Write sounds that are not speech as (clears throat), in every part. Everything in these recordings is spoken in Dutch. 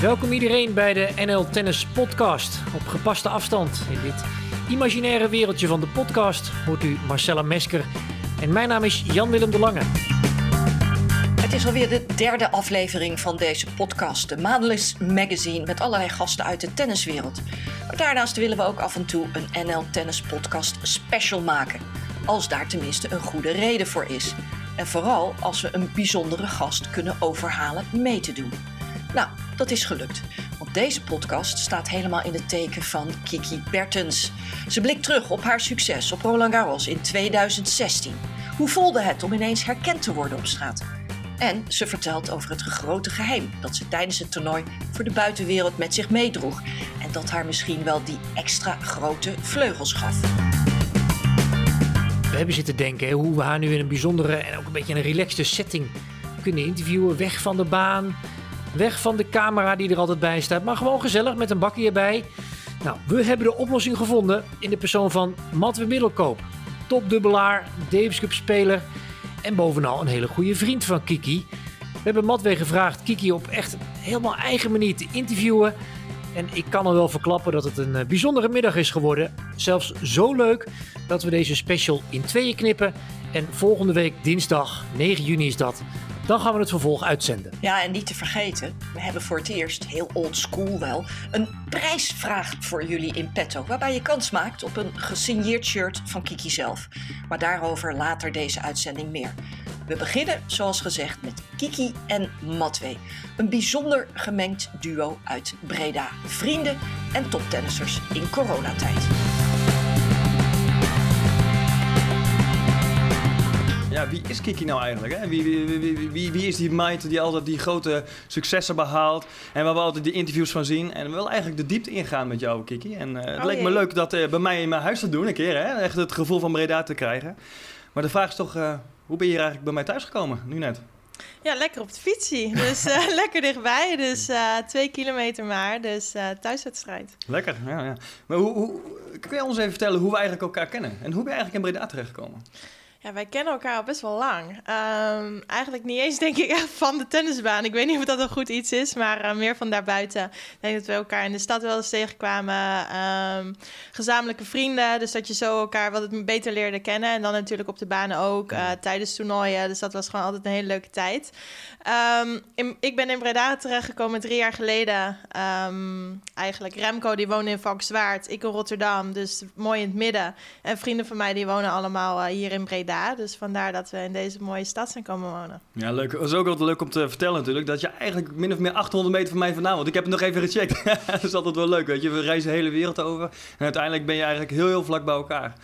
Welkom iedereen bij de NL Tennis Podcast. Op gepaste afstand in dit imaginaire wereldje van de podcast hoort u Marcella Mesker. En mijn naam is Jan-Willem de Lange. Het is alweer de derde aflevering van deze podcast, de Madelis Magazine, met allerlei gasten uit de tenniswereld. Maar daarnaast willen we ook af en toe een NL Tennis Podcast special maken. Als daar tenminste een goede reden voor is. En vooral als we een bijzondere gast kunnen overhalen mee te doen. Nou, dat is gelukt. Want deze podcast staat helemaal in het teken van Kiki Bertens. Ze blikt terug op haar succes op Roland Garros in 2016. Hoe voelde het om ineens herkend te worden op straat? En ze vertelt over het grote geheim dat ze tijdens het toernooi voor de buitenwereld met zich meedroeg. En dat haar misschien wel die extra grote vleugels gaf. We hebben zitten denken hoe we haar nu in een bijzondere en ook een beetje een relaxte setting kunnen interviewen. Weg van de baan, weg van de camera die er altijd bij staat, maar gewoon gezellig met een bakje erbij. Nou, we hebben de oplossing gevonden in de persoon van Matwe Middelkoop. Topdubbelaar, Davis Cup speler en bovenal een hele goede vriend van Kiki. We hebben Matwe gevraagd Kiki op echt helemaal eigen manier te interviewen. En ik kan al wel verklappen dat het een eh, bijzondere middag is geworden. Zelfs zo leuk dat we deze special in tweeën knippen. En volgende week dinsdag, 9 juni is dat, dan gaan we het vervolg uitzenden. Ja, en niet te vergeten, we hebben voor het eerst, heel old school wel, een prijsvraag voor jullie in petto. Waarbij je kans maakt op een gesigneerd shirt van Kiki zelf. Maar daarover later deze uitzending meer. We beginnen, zoals gezegd, met Kiki en Matwee. Een bijzonder gemengd duo uit Breda. Vrienden en toptennissers in coronatijd. Ja, wie is Kiki nou eigenlijk? Hè? Wie, wie, wie, wie, is die meid die altijd die grote successen behaalt en waar we altijd die interviews van zien? En we willen eigenlijk de diepte ingaan met jou, Kiki. En uh, het Oh, leek me leuk dat uh, bij mij in mijn huis te doen, een keer, hè? echt het gevoel van Breda te krijgen. Maar de vraag is toch, uh, hoe ben je hier eigenlijk bij mij thuis gekomen, nu net? Ja, lekker op de fietsie. Dus uh, (laughs) lekker dichtbij. Dus uh, twee kilometer maar. Dus uh, thuiswedstrijd. Lekker, ja. ja. Maar hoe, hoe, kun je ons even vertellen hoe we eigenlijk elkaar kennen? En hoe ben je eigenlijk in Breda terechtgekomen? Ja, wij kennen elkaar al best wel lang. Um, eigenlijk niet eens, denk ik, (laughs) van de tennisbaan. Ik weet niet of dat een goed iets is, maar uh, meer van daarbuiten. Ik denk dat we elkaar in de stad wel eens tegenkwamen. Um, gezamenlijke vrienden, dus dat je zo elkaar wat beter leerde kennen. En dan natuurlijk op de banen ook, uh, tijdens toernooien. Dus dat was gewoon altijd een hele leuke tijd. Um, in, ik ben in Breda terechtgekomen drie jaar geleden. eigenlijk Remco, die woonde in Valkenswaard. Ik in Rotterdam, dus mooi in het midden. En vrienden van mij, die wonen allemaal uh, hier in Breda. Dus vandaar dat we in deze mooie stad zijn komen wonen. Ja, leuk. Is ook altijd leuk om te vertellen natuurlijk. Dat je eigenlijk min of meer 800 meter van mij vandaan woont. Ik heb het nog even gecheckt. (laughs) dat is altijd wel leuk, weet je. We reizen de hele wereld over. En uiteindelijk ben je eigenlijk heel, heel vlak bij elkaar.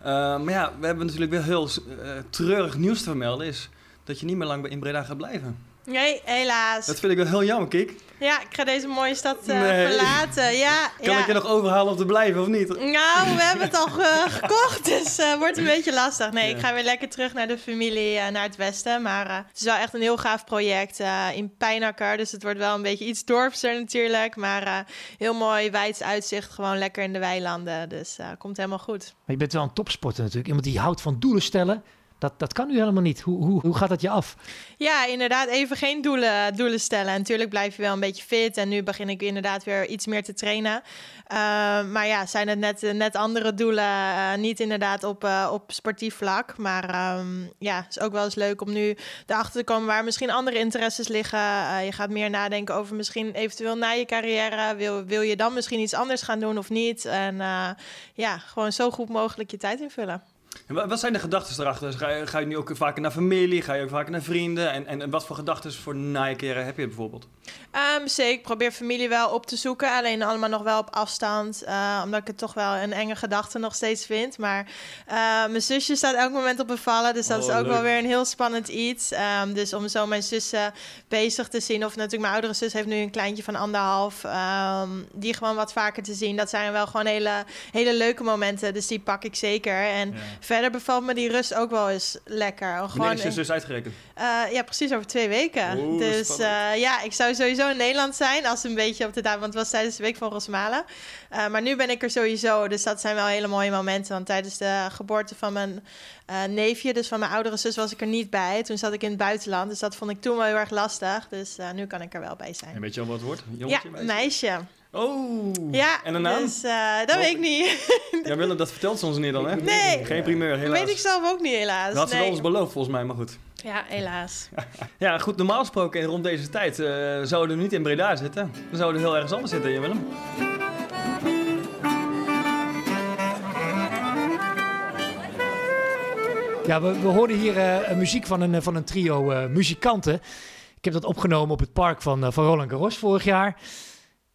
Uh, maar ja, we hebben natuurlijk wel heel uh, treurig nieuws te vermelden. Is dat je niet meer lang in Breda gaat blijven. Nee, helaas. Dat vind ik wel heel jammer, Kik. Ja, ik ga deze mooie stad uh, nee. verlaten. Ja, kan ja. ik je nog overhalen om te blijven of niet? Nou, we hebben het al uh, (laughs) gekocht, dus het uh, wordt een beetje lastig. Nee, ja. ik ga weer lekker terug naar de familie, naar het westen. Maar het is wel echt een heel gaaf project in Pijnakker. Dus het wordt wel een beetje iets dorpser natuurlijk. Maar heel mooi, wijds uitzicht, gewoon lekker in de weilanden. Dus komt helemaal goed. Maar je bent wel een topsporter natuurlijk. Iemand die houdt van doelen stellen. Dat, dat kan nu helemaal niet. Hoe, hoe, hoe gaat dat je af? Ja, inderdaad, even geen doelen, doelen stellen. En natuurlijk blijf je wel een beetje fit. En nu begin ik inderdaad weer iets meer te trainen. Uh, maar ja, zijn het net, net andere doelen. Uh, niet inderdaad op, uh, op sportief vlak. Maar um, ja, is ook wel eens leuk om nu erachter te komen waar misschien andere interesses liggen. Je gaat meer nadenken over misschien eventueel na je carrière. Wil, wil je dan misschien iets anders gaan doen of niet? En ja, gewoon zo goed mogelijk je tijd invullen. En wat zijn de gedachten erachter? Ga je, ga je nu ook vaker naar familie? Ga je ook vaker naar vrienden? En, en, en wat voor gedachten voor na je keren heb je bijvoorbeeld? Um, zeker, ik probeer familie wel op te zoeken. Alleen allemaal nog wel op afstand. Uh, omdat ik het toch wel een enge gedachte nog steeds vind. Maar uh, mijn zusje staat elk moment op bevallen. Dus dat Oh, is ook leuk. wel weer een heel spannend iets. Um, dus om zo mijn zussen bezig te zien. Of natuurlijk mijn oudere zus heeft nu een kleintje van anderhalf. Um, die gewoon wat vaker te zien. Dat zijn wel gewoon hele, hele leuke momenten. Dus die pak ik zeker. En Ja. Verder bevalt me die rust ook wel eens lekker. Wanneer Gewoon is het dus uitgerekend? eh, ja, precies over twee weken. Oeh, dus eh, ja, ik zou sowieso in Nederland zijn als een beetje op de datum, want het was tijdens de week van Rosmalen. Eh, maar nu ben ik er sowieso, dus dat zijn wel hele mooie momenten. Want tijdens de geboorte van mijn neefje, dus van mijn oudere zus, was ik er niet bij. Toen zat ik in het buitenland, dus dat vond ik toen wel heel erg lastig. Dus nu kan ik er wel bij zijn. En weet je al wat wordt? Ja, Jongetje, meisje? meisje. Oh. Ja, En de naam? Dus, eh, dat weet ik niet. (laughs) Ja, Willem, dat vertelt ze ons niet dan, hè? Nee. Geen primeur, helaas. weet ik zelf ook niet, helaas. Dat had ze nee. wel ons beloofd, volgens mij, maar goed. Ja, helaas. (laughs) Ja, goed, normaal gesproken rond deze tijd eh, zouden we niet in Breda zitten. We zouden heel ergens anders zitten, ja, Willem. Ja, we, we hoorden hier eh, muziek van een, van een trio eh, muzikanten. Ik heb dat opgenomen op het park van, van Roland Garros vorig jaar.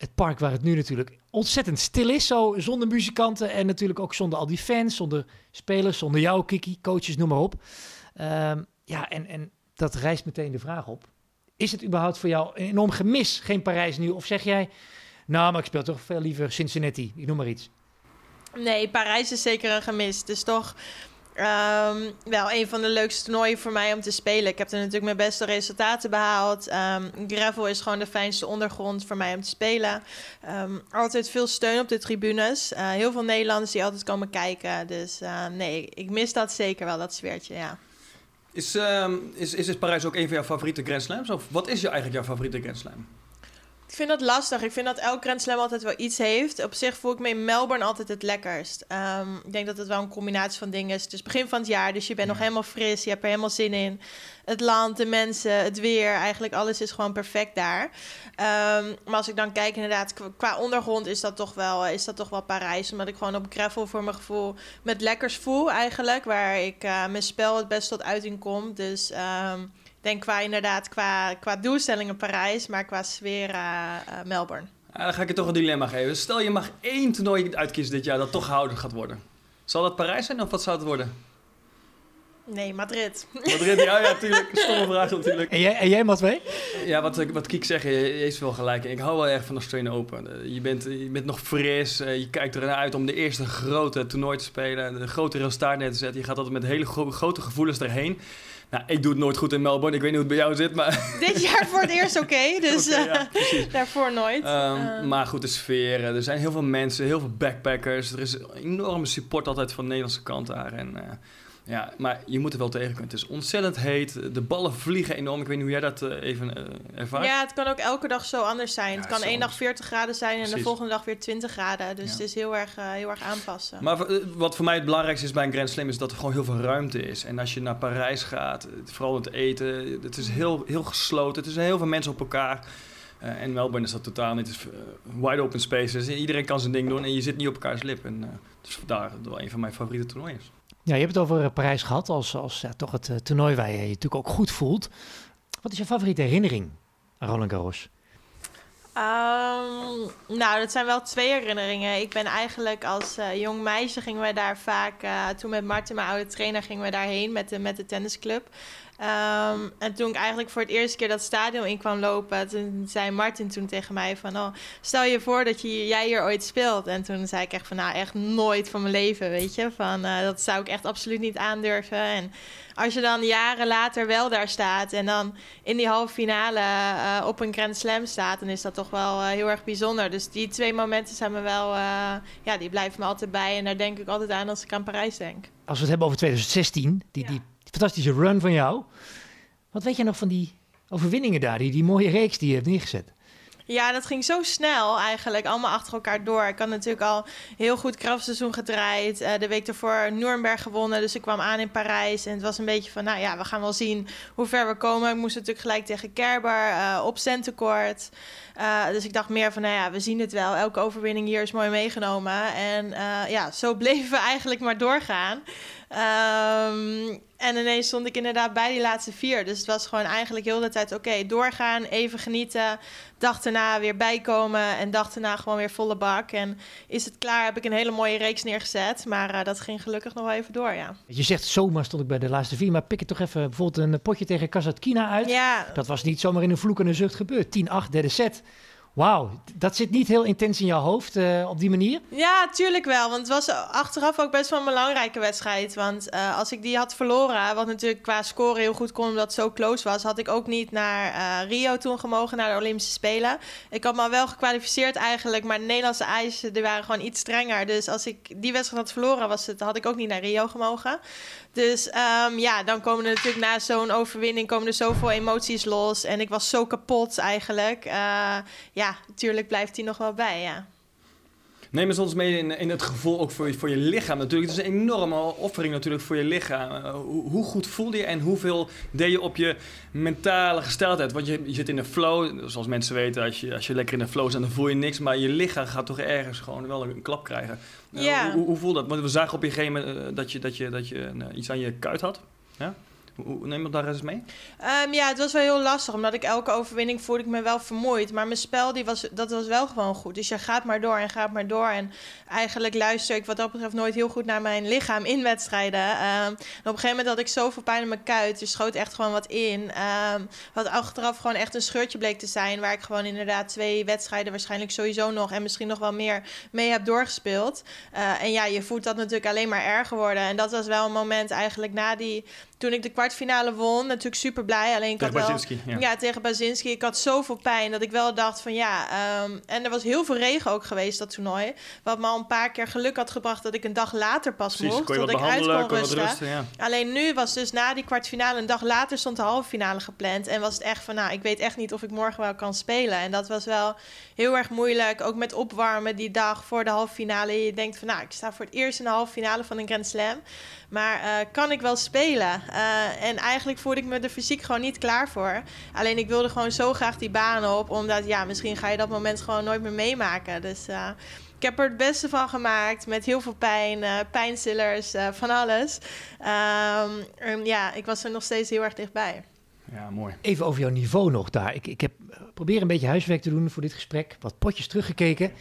Het park waar het nu natuurlijk ontzettend stil is, zo zonder muzikanten en natuurlijk ook zonder al die fans, zonder spelers, zonder jou, Kiki, coaches, noem maar op. Ehm, ja, en, en dat rijst meteen de vraag op. Is het überhaupt voor jou een enorm gemis, geen Parijs nu? Of zeg jij, nou, maar ik speel toch veel liever Cincinnati, ik noem maar iets. Nee, Parijs is zeker een gemis. Is toch ehm, wel een van de leukste toernooien voor mij om te spelen. Ik heb er natuurlijk mijn beste resultaten behaald. Ehm, gravel is gewoon de fijnste ondergrond voor mij om te spelen. Ehm, altijd veel steun op de tribunes. Eh, heel veel Nederlanders die altijd komen kijken. Dus eh, nee, ik mis dat zeker wel, dat sfeertje, ja. Is, is, is, is Parijs ook een van jouw favoriete Grand Slams? Of wat is je eigenlijk jouw favoriete Grand Slam? Ik vind dat lastig. Ik vind dat elk Grand Slam altijd wel iets heeft. Op zich voel ik me in Melbourne altijd het lekkerst. Ehm, ik denk dat het wel een combinatie van dingen is. Het is begin van het jaar, dus je bent nog helemaal fris. Je hebt er helemaal zin in. Het land, de mensen, het weer. Eigenlijk alles is gewoon perfect daar. Ehm, maar als ik dan kijk inderdaad, qua, ondergrond is dat, toch wel, is dat toch wel Parijs. Omdat ik gewoon op gravel voor mijn gevoel met lekkers voel eigenlijk. Waar ik eh, mijn spel het best tot uiting komt. Dus... ehm, denk qua inderdaad, qua, qua doelstellingen Parijs, maar qua sfeer eh, eh, Melbourne. Ah, dan ga ik je toch een dilemma geven. Stel je mag één toernooi uitkiezen dit jaar dat toch gehouden gaat worden. Zal dat Parijs zijn of wat zou het worden? Nee, Madrid. Madrid, ja, ja, tuurlijk. (laughs) Stomme vraag natuurlijk. En jij, en jij Matwee? Ja, wat, wat Kiek zegt, je heeft wel gelijk. Ik hou wel erg van Australian Open. Eh, Je bent, je bent nog fris, eh, je kijkt er naar uit om de eerste grote toernooi te spelen, de grote resultaat neer te zetten. Je gaat altijd met hele gro- grote gevoelens erheen. Nou, ik doe het nooit goed in Melbourne. Ik weet niet hoe het bij jou zit, maar... Dit jaar voor het eerst oké, (laughs) dus ja, eh, daarvoor nooit. Ehm, Eh, maar goed, de sfeer. eh, Er zijn heel veel mensen, heel veel backpackers. Er is een enorme support altijd van de Nederlandse kant daar. En, eh, ja, maar je moet er wel tegen kunnen. Het is ontzettend heet. De ballen vliegen enorm. Ik weet niet hoe jij dat eh, even eh, ervaart. ja, het kan ook elke dag zo anders zijn. Ja, het kan één dag anders. 40 graden zijn en de volgende dag weer 20 graden. Dus Ja. het is heel erg, eh, heel erg aanpassen. Maar wat voor mij het belangrijkste is bij een Grand Slam is dat er gewoon heel veel ruimte is. En als je naar Parijs gaat, vooral het eten, het is heel, heel gesloten. Het zijn heel veel mensen op elkaar. Eh, en Melbourne is dat totaal niet. Het is wide open spaces. Iedereen kan zijn ding doen en je zit niet op elkaars lip. En uh, dus vandaar wel een van mijn favoriete toernooien. Ja, je hebt het over eh, Parijs gehad als, als ja, toch het uh, toernooi waar je je natuurlijk ook goed voelt. Wat is je favoriete herinnering aan Roland Garros? Um, nou, dat zijn wel twee herinneringen. Ik ben eigenlijk als uh, jong meisje gingen wij daar vaak, toen met Martin, mijn oude trainer, gingen we daarheen met de, met de tennisclub. Um, en toen ik eigenlijk voor het eerste keer dat stadion in kwam lopen, toen zei Martin toen tegen mij van, oh, stel je voor dat je, jij hier ooit speelt. En toen zei ik echt van, nou, echt nooit van mijn leven, weet je. Van, uh, dat zou ik echt absoluut niet aandurven. En als je dan jaren later wel daar staat en dan in die halve finale uh, op een Grand Slam staat, dan is dat toch wel uh, heel erg bijzonder. Dus die twee momenten zijn me wel, uh, ja, die blijven me altijd bij. En daar denk ik altijd aan als ik aan Parijs denk. Als we het hebben over 2016, die, ja. die fantastische run van jou. Wat weet je nog van die overwinningen daar, die, die mooie reeks die je hebt neergezet? Ja, dat ging zo snel eigenlijk, allemaal achter elkaar door. Ik had natuurlijk al heel goed kraftseizoen gedraaid. Uh, de week ervoor Nuremberg gewonnen, dus ik kwam aan in Parijs. En het was een beetje van, nou ja, we gaan wel zien hoe ver we komen. Ik moest natuurlijk gelijk tegen Kerber uh, op centekort. Uh, dus ik dacht meer van, nou ja, we zien het wel. Elke overwinning hier is mooi meegenomen. En ja, zo (laughs) bleven we eigenlijk maar doorgaan. Um, en ineens stond ik inderdaad bij die laatste vier. Dus het was gewoon eigenlijk heel de tijd oké, okay, doorgaan, even genieten. Dag daarna weer bijkomen en dag daarna gewoon weer volle bak. En is het klaar, heb ik een hele mooie reeks neergezet. Maar uh, dat ging gelukkig nog wel even door, ja. Je zegt zomaar stond ik bij de laatste vier, maar pik het toch even bijvoorbeeld een potje tegen Kazatkina uit. Ja. Dat was niet zomaar in een vloek en een zucht gebeurd. 10-8, derde set. Wauw, dat zit niet heel intens in jouw hoofd uh, op die manier? Ja, tuurlijk wel. Want het was achteraf ook best wel een belangrijke wedstrijd. Want uh, als ik die had verloren, wat natuurlijk qua score heel goed kon omdat het zo close was, had ik ook niet naar uh, Rio toen gemogen, naar de Olympische Spelen. Ik had me wel gekwalificeerd eigenlijk, maar de Nederlandse eisen die waren gewoon iets strenger. Dus als ik die wedstrijd had verloren, was het, had ik ook niet naar Rio gemogen. Dus um, ja, dan komen er natuurlijk na zo'n overwinning komen er zoveel emoties los. En ik was zo kapot eigenlijk. Uh, ja, natuurlijk blijft hij nog wel bij, ja. Neem eens ons mee in, in het gevoel ook voor je, voor je lichaam natuurlijk. Het is een enorme offering natuurlijk voor je lichaam. Uh, hoe, hoe, goed voelde je en hoeveel deed je op je mentale gesteldheid? Want je, je zit in een flow, zoals mensen weten, als je, als je lekker in een flow zit, dan voel je niks. Maar je lichaam gaat toch ergens gewoon wel een klap krijgen. Uh, ja. hoe, hoe voelde dat? Want we zagen op een gegeven moment uh, dat je, dat je, dat je iets aan je kuit had. Ja? Neem dat daar eens mee? Um, ja, het was wel heel lastig. Omdat ik elke overwinning voelde ik me wel vermoeid. Maar mijn spel, die was, dat was wel gewoon goed. Dus je gaat maar door en gaat maar door. En eigenlijk luister ik wat dat betreft nooit heel goed naar mijn lichaam in wedstrijden. Um, op een gegeven moment had ik zoveel pijn in mijn kuit. Dus schoot echt gewoon wat in. Um, wat achteraf gewoon echt een scheurtje bleek te zijn. Waar ik gewoon inderdaad twee wedstrijden waarschijnlijk sowieso nog... en misschien nog wel meer mee heb doorgespeeld. Uh, en ja, je voelt dat natuurlijk alleen maar erger worden. En dat was wel een moment eigenlijk na die toen ik de kwartfinale won, natuurlijk super blij. Alleen ik tegen had wel, Basinski, ja. ja. tegen Basinski. Ik had zoveel pijn dat ik wel dacht van ja. Um, en er was heel veel regen ook geweest dat toernooi. Wat me al een paar keer geluk had gebracht dat ik een dag later pas Precies, mocht. dat ik uit kon kon rusten. Wat rusten ja. Alleen nu was dus na die kwartfinale een dag later stond de halve finale gepland. En was het echt van nou, ik weet echt niet of ik morgen wel kan spelen. En dat was wel heel erg moeilijk. Ook met opwarmen die dag voor de halve finale. Je denkt van nou, ik sta voor het eerst in de halve finale van een Grand Slam. Maar uh, kan ik wel spelen? Uh, en eigenlijk voelde ik me er fysiek gewoon niet klaar voor. Alleen ik wilde gewoon zo graag die baan op. Omdat ja, misschien ga je dat moment gewoon nooit meer meemaken. Dus uh, ik heb er het beste van gemaakt. Met heel veel pijn, pijnstillers, van alles. Um, ja, ik was er nog steeds heel erg dichtbij. Ja, mooi. Even over jouw niveau nog daar. Ik, ik heb proberen een beetje huiswerk te doen voor dit gesprek. Wat potjes teruggekeken.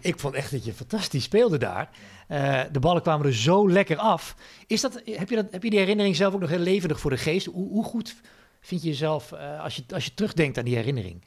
Ik vond echt dat je fantastisch speelde daar. Uh, de ballen kwamen er zo lekker af. Is dat, heb, je dat, heb je die herinnering zelf ook nog heel levendig voor de geest? Hoe, hoe goed vind je jezelf uh, als, je, als je terugdenkt aan die herinnering?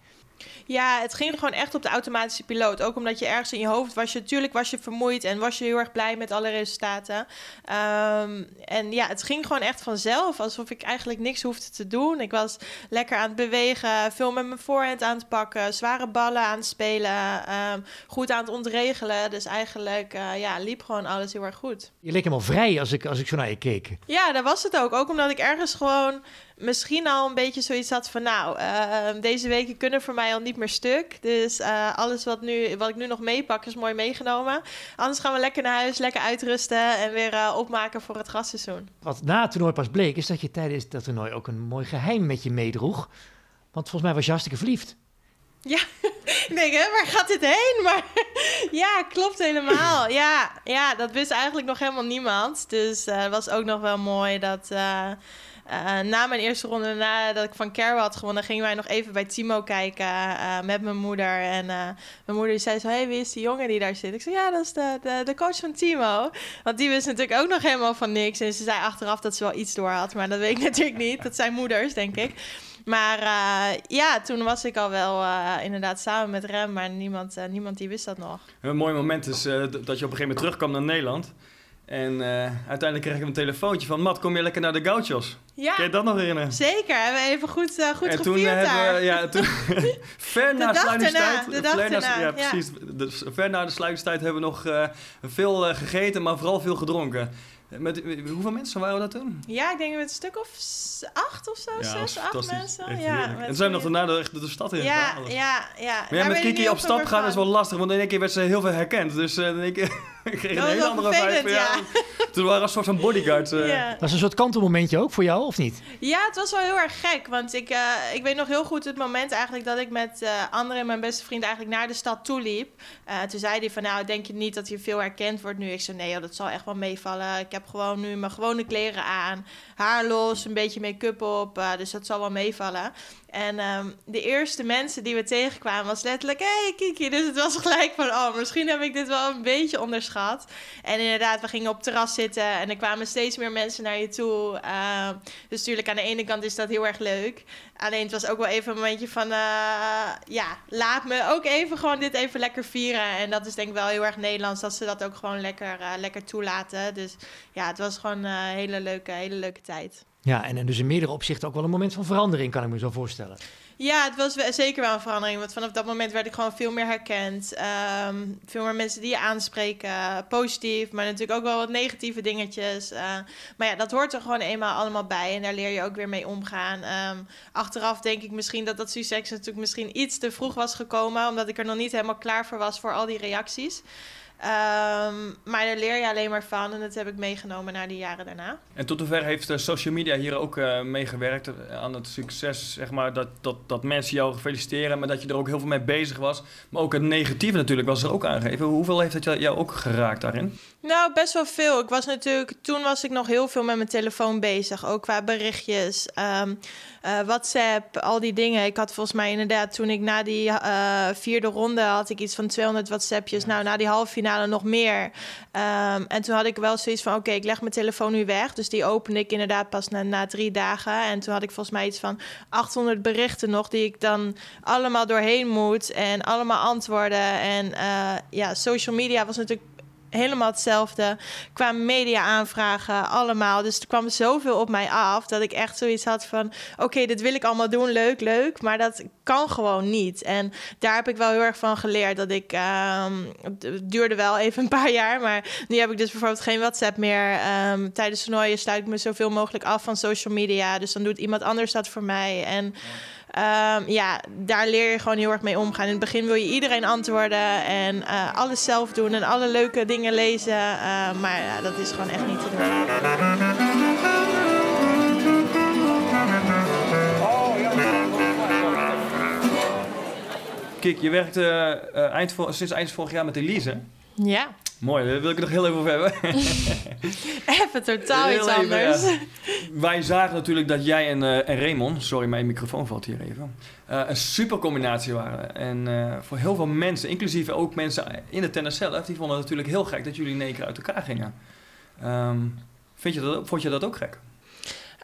Ja, het ging gewoon echt op de automatische piloot. Ook omdat je ergens in je hoofd was je... Natuurlijk was je vermoeid en was je heel erg blij met alle resultaten. Um, en ja, het ging gewoon echt vanzelf. Alsof ik eigenlijk niks hoefde te doen. Ik was lekker aan het bewegen. Veel met mijn voorhand aan het pakken. Zware ballen aan het spelen. Um, goed aan het ontregelen. Dus eigenlijk uh, ja, liep gewoon alles heel erg goed. Je leek helemaal vrij als ik, als ik zo naar je keek. Ja, dat was het ook. Ook omdat ik ergens gewoon misschien al een beetje zoiets had van... nou, uh, deze weken kunnen voor mij al niet meer stuk. Dus uh, alles wat, nu, wat ik nu nog meepak is mooi meegenomen. Anders gaan we lekker naar huis, lekker uitrusten... en weer uh, opmaken voor het grasseizoen. Wat na het toernooi pas bleek... is dat je tijdens dat toernooi ook een mooi geheim met je meedroeg. Want volgens mij was je hartstikke verliefd. Ja, (laughs) ik denk, hè, waar gaat dit heen? Maar (laughs) ja, klopt helemaal. (clears throat) Ja, ja, dat wist eigenlijk nog helemaal niemand. Dus het uh, was ook nog wel mooi dat... Uh, na mijn eerste ronde, nadat ik van Care had gewonnen, gingen wij nog even bij Timo kijken uh, met mijn moeder. En uh, mijn moeder zei zo, hey, wie is die jongen die daar zit? Ik zei, ja, dat is de, de, de, coach van Timo. Want die wist natuurlijk ook nog helemaal van niks. En ze zei achteraf dat ze wel iets door had, maar dat weet ik (laughs) natuurlijk niet. Dat zijn moeders, denk ik. Maar ja, toen was ik al wel inderdaad samen met Rem, maar niemand, niemand die wist dat nog. Een mooi moment is dat je op een gegeven moment terugkwam naar Nederland. En uiteindelijk kreeg ik een telefoontje van... Mat, kom je lekker naar de Gauchos? Ja, Kun je dat nog herinneren? Zeker, hebben we even goed, uh, goed en gevierd toen daar. hebben we, ja, toen, (laughs) (laughs) ver na de sluitingstijd, de dag ver na, erna, ja, precies. Ja. Dus ver na de sluitingstijd hebben we nog uh, veel gegeten, maar vooral veel gedronken. Met, hoeveel mensen waren we dat toen? Ja, ik denk met een stuk of acht of zo, ja, zes, acht mensen. Echt ja, en zijn we nog daarna de, de, de stad in ja, gegaan. Ja, ja. Maar ja, met Kiki op stap gaan is wel lastig, want in één keer werd ze heel veel herkend. Dus uh, in één keer (laughs) kreeg een hele andere vibe. Ja. (laughs) Toen waren we een soort van bodyguards. Uh. Ja. Dat was een soort kantelmomentje ook voor jou, of niet? Ja, het was wel heel erg gek. Want ik, uh, ik weet nog heel goed het moment eigenlijk dat ik met uh, André, mijn beste vriend, eigenlijk naar de stad toe liep. Uh, toen zei hij van, nou, denk je niet dat je veel herkend wordt nu? Ik zei, nee, joh, dat zal echt wel meevallen. Ik heb gewoon nu mijn gewone kleren aan, haar los, een beetje make-up op. dus dat zal wel meevallen. En um, de eerste mensen die we tegenkwamen was letterlijk... hey, Kiki. Dus het was gelijk van... oh, misschien heb ik dit wel een beetje onderschat. En inderdaad, we gingen op terras zitten en er kwamen steeds meer mensen naar je toe. Uh, dus natuurlijk, aan de ene kant is dat heel erg leuk. Alleen het was ook wel even een momentje van, uh, ja, laat me ook even gewoon dit even lekker vieren. En dat is denk ik wel heel erg Nederlands, dat ze dat ook gewoon lekker, uh, lekker toelaten. Dus ja, het was gewoon een hele leuke, hele leuke tijd. Ja, en, en dus in meerdere opzichten ook wel een moment van verandering, kan ik me zo voorstellen. Ja, het was zeker wel een verandering. Want vanaf dat moment werd ik gewoon veel meer herkend. Um, veel meer mensen die je aanspreken. Positief, maar natuurlijk ook wel wat negatieve dingetjes. Uh, maar ja, dat hoort er gewoon eenmaal allemaal bij. En daar leer je ook weer mee omgaan. Um, achteraf denk ik misschien dat dat succes natuurlijk misschien iets te vroeg was gekomen. Omdat ik er nog niet helemaal klaar voor was voor al die reacties. Um, maar daar leer je alleen maar van en dat heb ik meegenomen naar de jaren daarna. En tot hoever heeft de social media hier ook uh, meegewerkt aan het succes, zeg maar, dat, dat, dat mensen jou feliciteren, maar dat je er ook heel veel mee bezig was. Maar ook het negatieve natuurlijk was er ook aangegeven. Hoeveel heeft het jou ook geraakt daarin? Nou, best wel veel. Ik was natuurlijk, toen was ik nog heel veel met mijn telefoon bezig, ook qua berichtjes. Um, uh, WhatsApp, al die dingen. Ik had volgens mij inderdaad toen ik na die uh, vierde ronde had ik iets van 200 WhatsAppjes. Nou, na die halve finale nog meer. Um, en toen had ik wel zoiets van: oké, okay, ik leg mijn telefoon nu weg. Dus die opende ik inderdaad pas na, na drie dagen. En toen had ik volgens mij iets van 800 berichten nog die ik dan allemaal doorheen moet en allemaal antwoorden. En uh, ja, social media was natuurlijk helemaal hetzelfde. Qua media aanvragen, allemaal. Dus er kwam zoveel op mij af dat ik echt zoiets had van: oké, dit wil ik allemaal doen, leuk, leuk. Maar dat kan gewoon niet. En daar heb ik wel heel erg van geleerd. Dat ik, het duurde wel even een paar jaar, maar nu heb ik dus bijvoorbeeld geen WhatsApp meer. Um, tijdens toernooien sluit ik me zoveel mogelijk af van social media. Dus dan doet iemand anders dat voor mij. En. Um, ja, daar leer je gewoon heel erg mee omgaan. In het begin wil je iedereen antwoorden en uh, alles zelf doen en alle leuke dingen lezen. Uh, maar dat is gewoon echt niet te doen. Kik, je werkt uh, eind sinds eind vorig jaar met Elise. Ja. Mooi, daar wil ik het nog heel even over hebben. (laughs) even totaal heel iets even, anders. Ja. Wij zagen natuurlijk dat jij en, uh, en Raymond, sorry, mijn microfoon valt hier even, uh, een super combinatie waren. En uh, voor heel veel mensen, inclusief ook mensen in de tennis zelf, die vonden het natuurlijk heel gek dat jullie in één keer uit elkaar gingen. Um, vind je dat, vond je dat ook gek?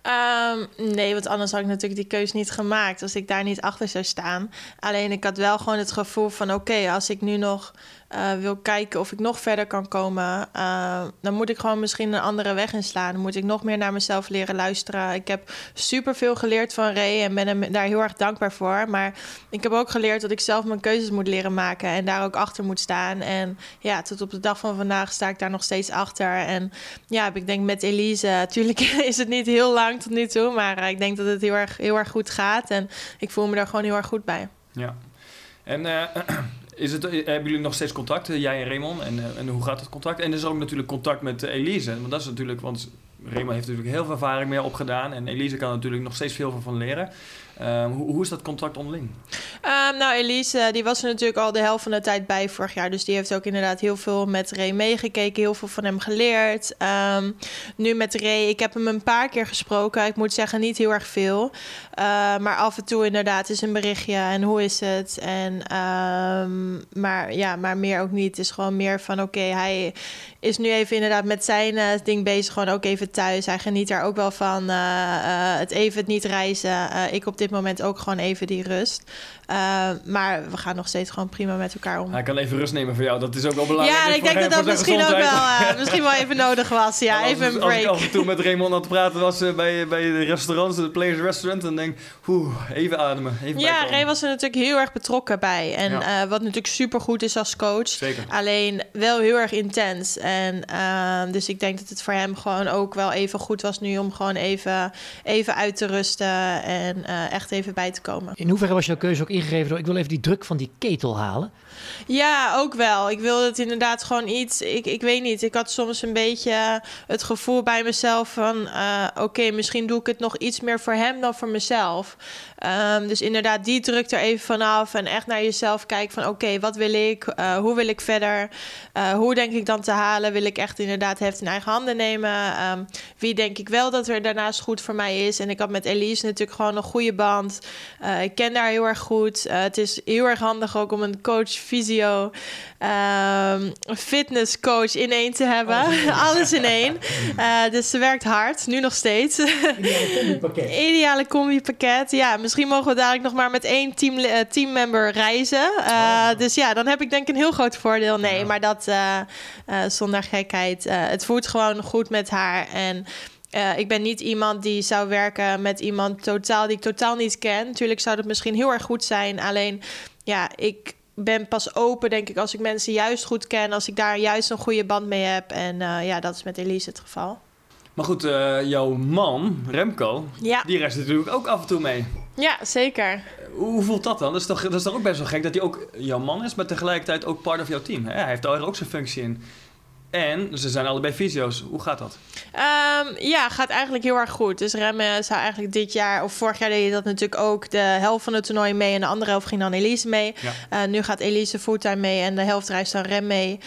Um, nee, want anders had ik natuurlijk die keus niet gemaakt als ik daar niet achter zou staan. Alleen ik had wel gewoon het gevoel van oké, okay, als ik nu nog uh, wil kijken of ik nog verder kan komen, uh, dan moet ik gewoon misschien een andere weg inslaan. Dan moet ik nog meer naar mezelf leren luisteren. Ik heb superveel geleerd van Ray en ben hem daar heel erg dankbaar voor. Maar ik heb ook geleerd dat ik zelf mijn keuzes moet leren maken en daar ook achter moet staan. En ja, tot op de dag van vandaag sta ik daar nog steeds achter. En ja, ik denk met Elise, (laughs) natuurlijk is het niet heel lang tot nu toe, maar uh, ik denk dat het heel erg, heel erg goed gaat. En ik voel me daar gewoon heel erg goed bij. Ja. En (clears throat) Is het, hebben jullie nog steeds contact, jij en Raymond? En, uh, en hoe gaat het contact? En er is ook natuurlijk contact met Elise. Want dat is natuurlijk, want Raymond heeft natuurlijk heel veel ervaring mee opgedaan. En Elise kan natuurlijk nog steeds veel van leren. Um, hoe, is dat contact onderling? Um, nou, Elise, die was er natuurlijk al de helft van de tijd bij vorig jaar. Dus die heeft ook inderdaad heel veel met Ray meegekeken. Heel veel van hem geleerd. Um, nu met Ray, ik heb hem een paar keer gesproken. Ik moet zeggen, niet heel erg veel. Maar af en toe inderdaad is een berichtje. En hoe is het? En, maar ja, maar meer ook niet. Het is gewoon meer van, oké, hij is nu even inderdaad met zijn uh, ding bezig. Gewoon ook even thuis. Hij geniet daar ook wel van. Uh, het even het niet reizen. ik op dit moment ook gewoon even die rust. Maar we gaan nog steeds gewoon prima met elkaar om. Hij kan even rust nemen voor jou. Dat is ook wel belangrijk. Ja, ik denk dat dat misschien ook wel, misschien wel even nodig was. Ja, (laughs) als, even een break. Als ik af en toe met Raymond aan het praten was bij, bij de restaurants, de Players Restaurant, dan denk ik, even ademen. Even ja, Ray was er natuurlijk heel erg betrokken bij. En ja. wat natuurlijk super goed is als coach. Zeker. Alleen wel heel erg intens. En ehm, dus ik denk dat het voor hem gewoon ook wel even goed was nu om gewoon even, even uit te rusten en echt even bij te komen. In hoeverre was jouw keuze ook ingegeven door... ik wil even die druk van die ketel halen? Ja, ook wel. Ik wilde het inderdaad gewoon iets... Ik, ik weet niet, ik had soms een beetje het gevoel bij mezelf van... Uh, oké, okay, misschien doe ik het nog iets meer voor hem dan voor mezelf. Um, dus inderdaad, die druk er even vanaf en echt naar jezelf kijken van... oké, okay, wat wil ik? Uh, hoe wil ik verder? Hoe denk ik dan te halen? Wil ik echt inderdaad heft in eigen handen nemen? Ehm, wie denk ik wel dat er daarnaast goed voor mij is? En ik had met Elise natuurlijk gewoon een goede band. Uh, ik ken haar heel erg goed. Uh, het is heel erg handig ook om een coach fysio, um, fitnesscoach in één te hebben. Oh, (laughs) Alles in één. Uh, dus ze werkt hard, nu nog steeds. (laughs) Ideale combi-pakket. Ideale combi-pakket. Ja, misschien mogen we dadelijk nog maar met één team, teammember reizen. Oh. Dus ja, dan heb ik denk ik een heel groot voordeel. Nee, ja. maar dat zonder gekheid. het voelt gewoon goed met haar. En uh, ik ben niet iemand die zou werken met iemand totaal die ik totaal niet ken. Natuurlijk zou dat misschien heel erg goed zijn. Alleen, ja, ik ben pas open, denk ik, als ik mensen juist goed ken. Als ik daar juist een goede band mee heb. En uh, ja, dat is met Elise het geval. Maar goed, uh, jouw man, Remco, ja. die reist natuurlijk ook af en toe mee. Ja, zeker. Hoe voelt dat dan? Dat is, toch, dat is toch ook best wel gek dat hij ook jouw man is, maar tegelijkertijd ook part of jouw team. Hè? Hij heeft daar ook zijn functie in. En ze zijn allebei fysio's. Hoe gaat dat? Um, ja, gaat eigenlijk heel erg goed. Dus Remme zou eigenlijk dit jaar, of vorig jaar deed je dat natuurlijk ook, de helft van het toernooi mee en de andere helft ging dan Elise mee. Ja. Uh, nu gaat Elise fulltime mee en de helft reist dan Rem mee.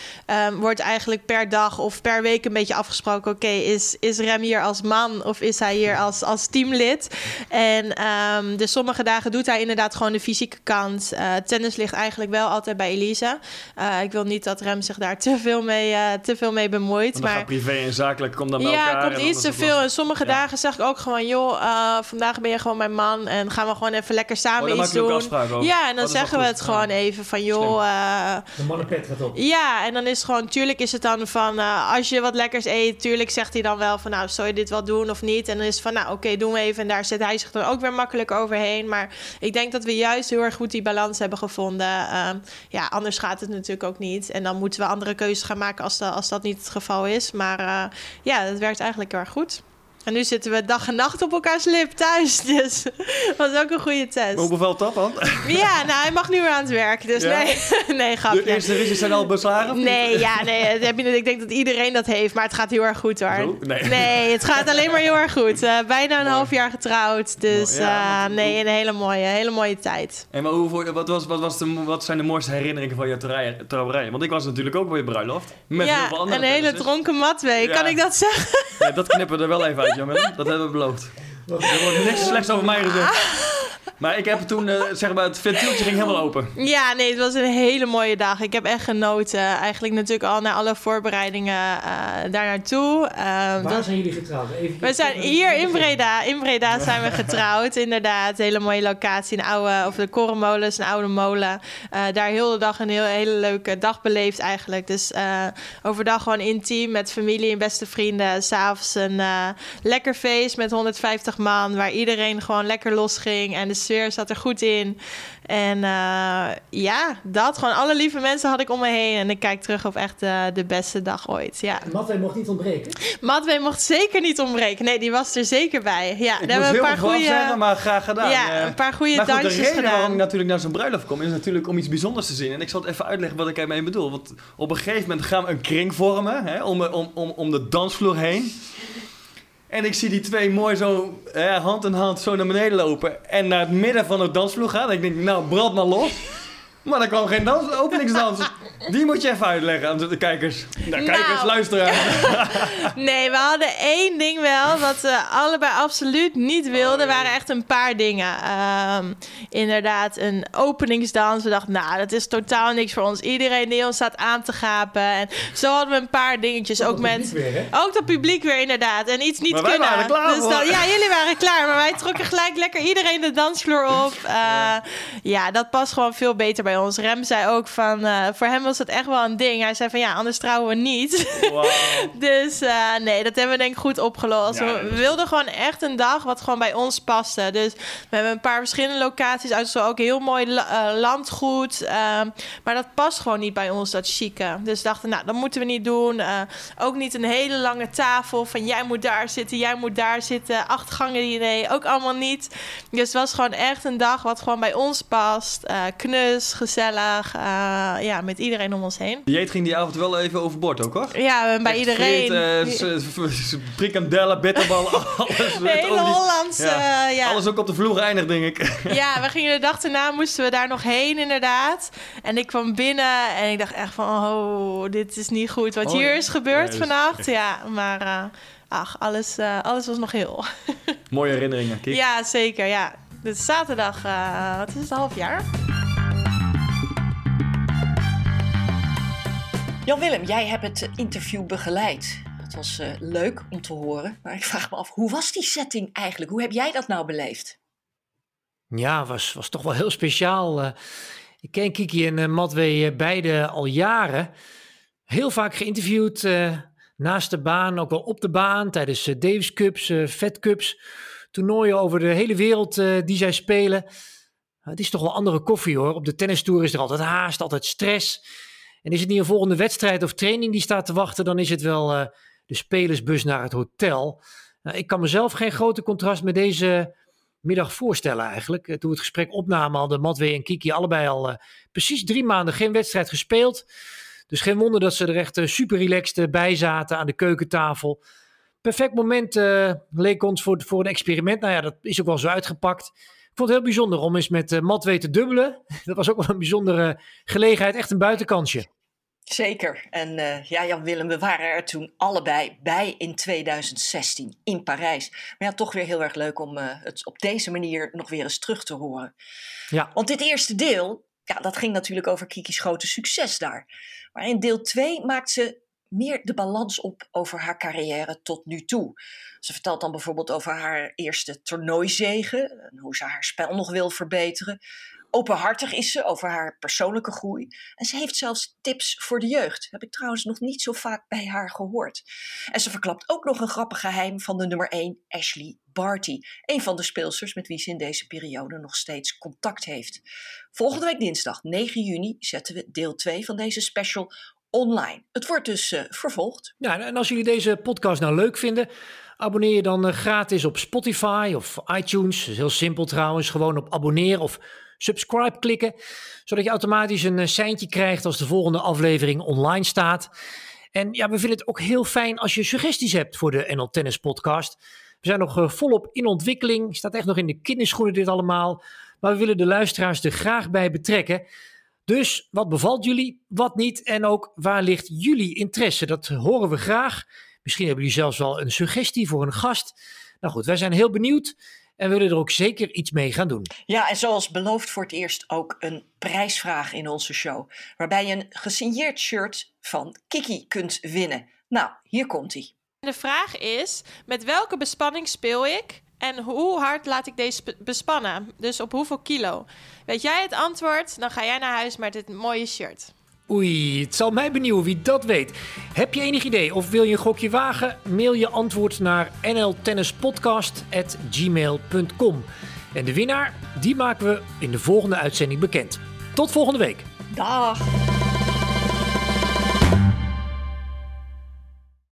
Um, wordt eigenlijk per dag of per week een beetje afgesproken: oké, okay, is, is Rem hier als man of is hij hier als, als teamlid? En um, dus sommige dagen doet hij inderdaad gewoon de fysieke kant. Uh, tennis ligt eigenlijk wel altijd bij Elise. Uh, ik wil niet dat Rem zich daar te veel mee. Uh, te veel mee bemoeid. maar privé en zakelijk komt dan bij ja, elkaar. Ja, komt iets te veel. En sommige ja. dagen zeg ik ook gewoon... joh, uh, vandaag ben je gewoon mijn man... en gaan we gewoon even lekker samen oh, iets doen. Ja, en dan oh, zeggen we het gewoon even van... joh... Uh, de mannenpet gaat op. Ja, en dan is het gewoon... tuurlijk is het dan van... Uh, als je wat lekkers eet... tuurlijk zegt hij dan wel van... nou, zou je dit wel doen of niet? En dan is het van... nou, oké, okay, doen we even. En daar zet hij zich dan ook weer makkelijk overheen. Maar ik denk dat we juist heel erg goed die balans hebben gevonden. Uh, ja, anders gaat het natuurlijk ook niet. En dan moeten we andere keuzes gaan maken... als, de, als dat niet het geval is. Maar uh, ja, het werkt eigenlijk heel erg goed. En nu zitten we dag en nacht op elkaars lip thuis. Dus dat (laughs) was ook een goede test. Hoe bevalt dat dan? Ja, nou, hij mag nu weer aan het werk. Dus ja. nee, (laughs) nee, grapje. De eerste ritjes zijn al beslagen? Nee, ja, nee. Dat heb je, ik denk dat iedereen dat heeft. Maar het gaat heel erg goed hoor. Nee. nee, het gaat alleen maar heel erg goed. Uh, bijna een Mooi. half jaar getrouwd. Dus ja, uh, nee, een hele mooie, hele mooie tijd. En maar hoe, wat, was, wat, was de, wat zijn de mooiste herinneringen van je trouwerij? Want ik was natuurlijk ook bij je bruiloft. Met ja, heel veel andere een hele dronken matwee. Kan ik dat zeggen? Ja, dat knippen we er wel even uit. Dat hebben we beloofd. Er wordt niks slechts over mij gezegd. Maar ik heb toen, uh, zeg maar, het ventieltje ging helemaal open. Ja, nee, het was een hele mooie dag. Ik heb echt genoten. Eigenlijk natuurlijk al naar alle voorbereidingen uh, daar naartoe. Uh, Waar dat... zijn jullie getrouwd? Even we zijn hier in Breda. In Breda zijn we getrouwd, (laughs) inderdaad. Hele mooie locatie, een oude, of de Korenmolen is een oude molen. Uh, daar heel de dag een heel, hele leuke dag beleefd eigenlijk. Dus overdag gewoon intiem met familie en beste vrienden. S'avonds een lekker feest met 150 man, waar iedereen gewoon lekker los ging. En de sfeer zat er goed in. En uh, ja, dat. Gewoon alle lieve mensen had ik om me heen. En ik kijk terug op echt uh, de beste dag ooit. Ja. Matwee mocht niet ontbreken? Matwee mocht zeker niet ontbreken. Nee, die was er zeker bij. Ja, ik daar hebben we een paar goede. zeggen, maar graag gedaan. Ja, een paar goede maar goed, dansjes de reden gedaan. waarom ik natuurlijk naar zo'n bruiloft kom, is natuurlijk om iets bijzonders te zien. En ik zal het even uitleggen wat ik ermee bedoel. Want op een gegeven moment gaan we een kring vormen hè, om, om, om, om de dansvloer heen. En ik zie die twee mooi zo hand in hand zo naar beneden lopen. En naar het midden van de dansvloer gaan. En ik denk, nou, brand maar los. Maar er kwam geen dans, openingsdans. Die moet je even uitleggen aan de kijkers. Nou, kijkers, Nou. luisteraars. (laughs) Nee, we hadden één ding wel wat we allebei absoluut niet wilden. Oh, Er waren echt een paar dingen. Ehm, inderdaad, een openingsdans. We dachten, nou, dat is totaal niks voor ons. Iedereen die ons staat aan te gapen. En zo hadden we een paar dingetjes. Ook met... Weer? Ook dat publiek weer inderdaad. En iets niet Maar wij kunnen. waren klaar dus dan, ja, jullie waren klaar. Maar wij trokken gelijk lekker iedereen de dansvloer op. Eh, ja. dat past gewoon veel beter bij ons. Rem zei ook van... eh, voor hem was het echt wel een ding. Hij zei van ja, anders trouwen we niet. (laughs) Dus eh, nee, dat hebben we denk ik goed opgelost. Ja, we, wilden gewoon echt een dag wat gewoon bij ons paste. Dus we hebben een paar verschillende locaties uit. Zo ook heel mooi la- eh, landgoed. ehm, maar dat past gewoon niet bij ons, dat chique. Dus dachten, nou, dat moeten we niet doen. Ook niet een hele lange tafel van jij moet daar zitten, jij moet daar zitten. Acht gangen diner, ook allemaal niet. Dus het was gewoon echt een dag wat gewoon bij ons past. Knus, gezellig. Uh, ja, met iedereen om ons heen. Dieet ging die avond wel even overboord ook, hoor? Ja, bij iedereen. Frikandellen, bitterballen, (laughs) alles. De hele Hollandse, ja. ja. Alles ook op de vloer eindig, denk ik. (laughs) Ja, we gingen de dag erna, moesten we daar nog heen, inderdaad. En ik kwam binnen en ik dacht echt van, oh, dit is niet goed. Wat oh, hier is gebeurd ja, vannacht. Ja, maar... Uh, ach, alles, uh, alles was nog heel. (laughs) Mooie herinneringen, Kik. Ja, zeker. Ja. Dit is zaterdag, uh, wat is het, half jaar? Jan-Willem, jij hebt het interview begeleid. Het was uh, leuk om te horen, maar ik vraag me af, hoe was die setting eigenlijk? Hoe heb jij dat nou beleefd? Ja, was, was toch wel heel speciaal. Uh, ik ken Kiki en uh, Matwee beide al jaren. Heel vaak geïnterviewd naast de baan, ook wel op de baan, tijdens Davis Cups, Fed Cups toernooien over de hele wereld die zij spelen. het is toch wel andere koffie hoor. Op de tennistoer is er altijd haast, altijd stress. En is het niet een volgende wedstrijd of training die staat te wachten, dan is het wel uh, de spelersbus naar het hotel. Nou, ik kan mezelf geen grote contrast met deze middag voorstellen eigenlijk. Eh, toen we het gesprek opnamen hadden Matwee en Kiki allebei al precies drie maanden geen wedstrijd gespeeld. Dus geen wonder dat ze er echt super relaxed bij zaten aan de keukentafel perfect moment leek ons voor, voor een experiment. Nou ja, dat is ook wel zo uitgepakt. Ik vond het heel bijzonder om eens met uh, Matwee te dubbelen. (laughs) Dat was ook wel een bijzondere gelegenheid. Echt een buitenkansje. Zeker. En uh, ja, Jan-Willem, we waren er toen allebei bij in 2016 in Parijs. Maar ja, toch weer heel erg leuk om het op deze manier nog weer eens terug te horen. Ja. Want dit eerste deel, ja, dat ging natuurlijk over Kiki's grote succes daar. Maar in deel 2 maakt ze meer de balans op over haar carrière tot nu toe. Ze vertelt dan bijvoorbeeld over haar eerste toernooizegen en hoe ze haar spel nog wil verbeteren. Openhartig is ze over haar persoonlijke groei. En ze heeft zelfs tips voor de jeugd. Heb ik trouwens nog niet zo vaak bij haar gehoord. En ze verklapt ook nog een grappig geheim van de nummer 1, Ashley Barty. Een van de speelsters met wie ze in deze periode nog steeds contact heeft. Volgende week dinsdag 9 juni zetten we deel 2 van deze special online. Het wordt dus uh, vervolgd. Ja, en als jullie deze podcast nou leuk vinden, abonneer je dan uh, gratis op Spotify of iTunes. Heel simpel trouwens. Gewoon op abonneren of subscribe klikken, zodat je automatisch een uh, seintje krijgt als de volgende aflevering online staat. En ja, we vinden het ook heel fijn als je suggesties hebt voor de NL Tennis Podcast. We zijn nog volop in ontwikkeling. Staat echt nog in de kinderschoenen dit allemaal. Maar we willen de luisteraars er graag bij betrekken. Dus wat bevalt jullie, wat niet en ook waar ligt jullie interesse? Dat horen we graag. Misschien hebben jullie zelfs wel een suggestie voor een gast. Nou goed, wij zijn heel benieuwd en willen er ook zeker iets mee gaan doen. Ja, en zoals beloofd voor het eerst ook een prijsvraag in onze show. Waarbij je een gesigneerd shirt van Kiki kunt winnen. Nou, hier komt hij. De vraag is: met welke bespanning speel ik? En hoe hard laat ik deze bespannen? Dus op hoeveel kilo? Weet jij het antwoord? Dan ga jij naar huis met dit mooie shirt. Oei, het zal mij benieuwen wie dat weet. Heb je enig idee of wil je een gokje wagen? Mail je antwoord naar nltennispodcast.gmail.com. En de winnaar, die maken we in de volgende uitzending bekend. Tot volgende week. Dag.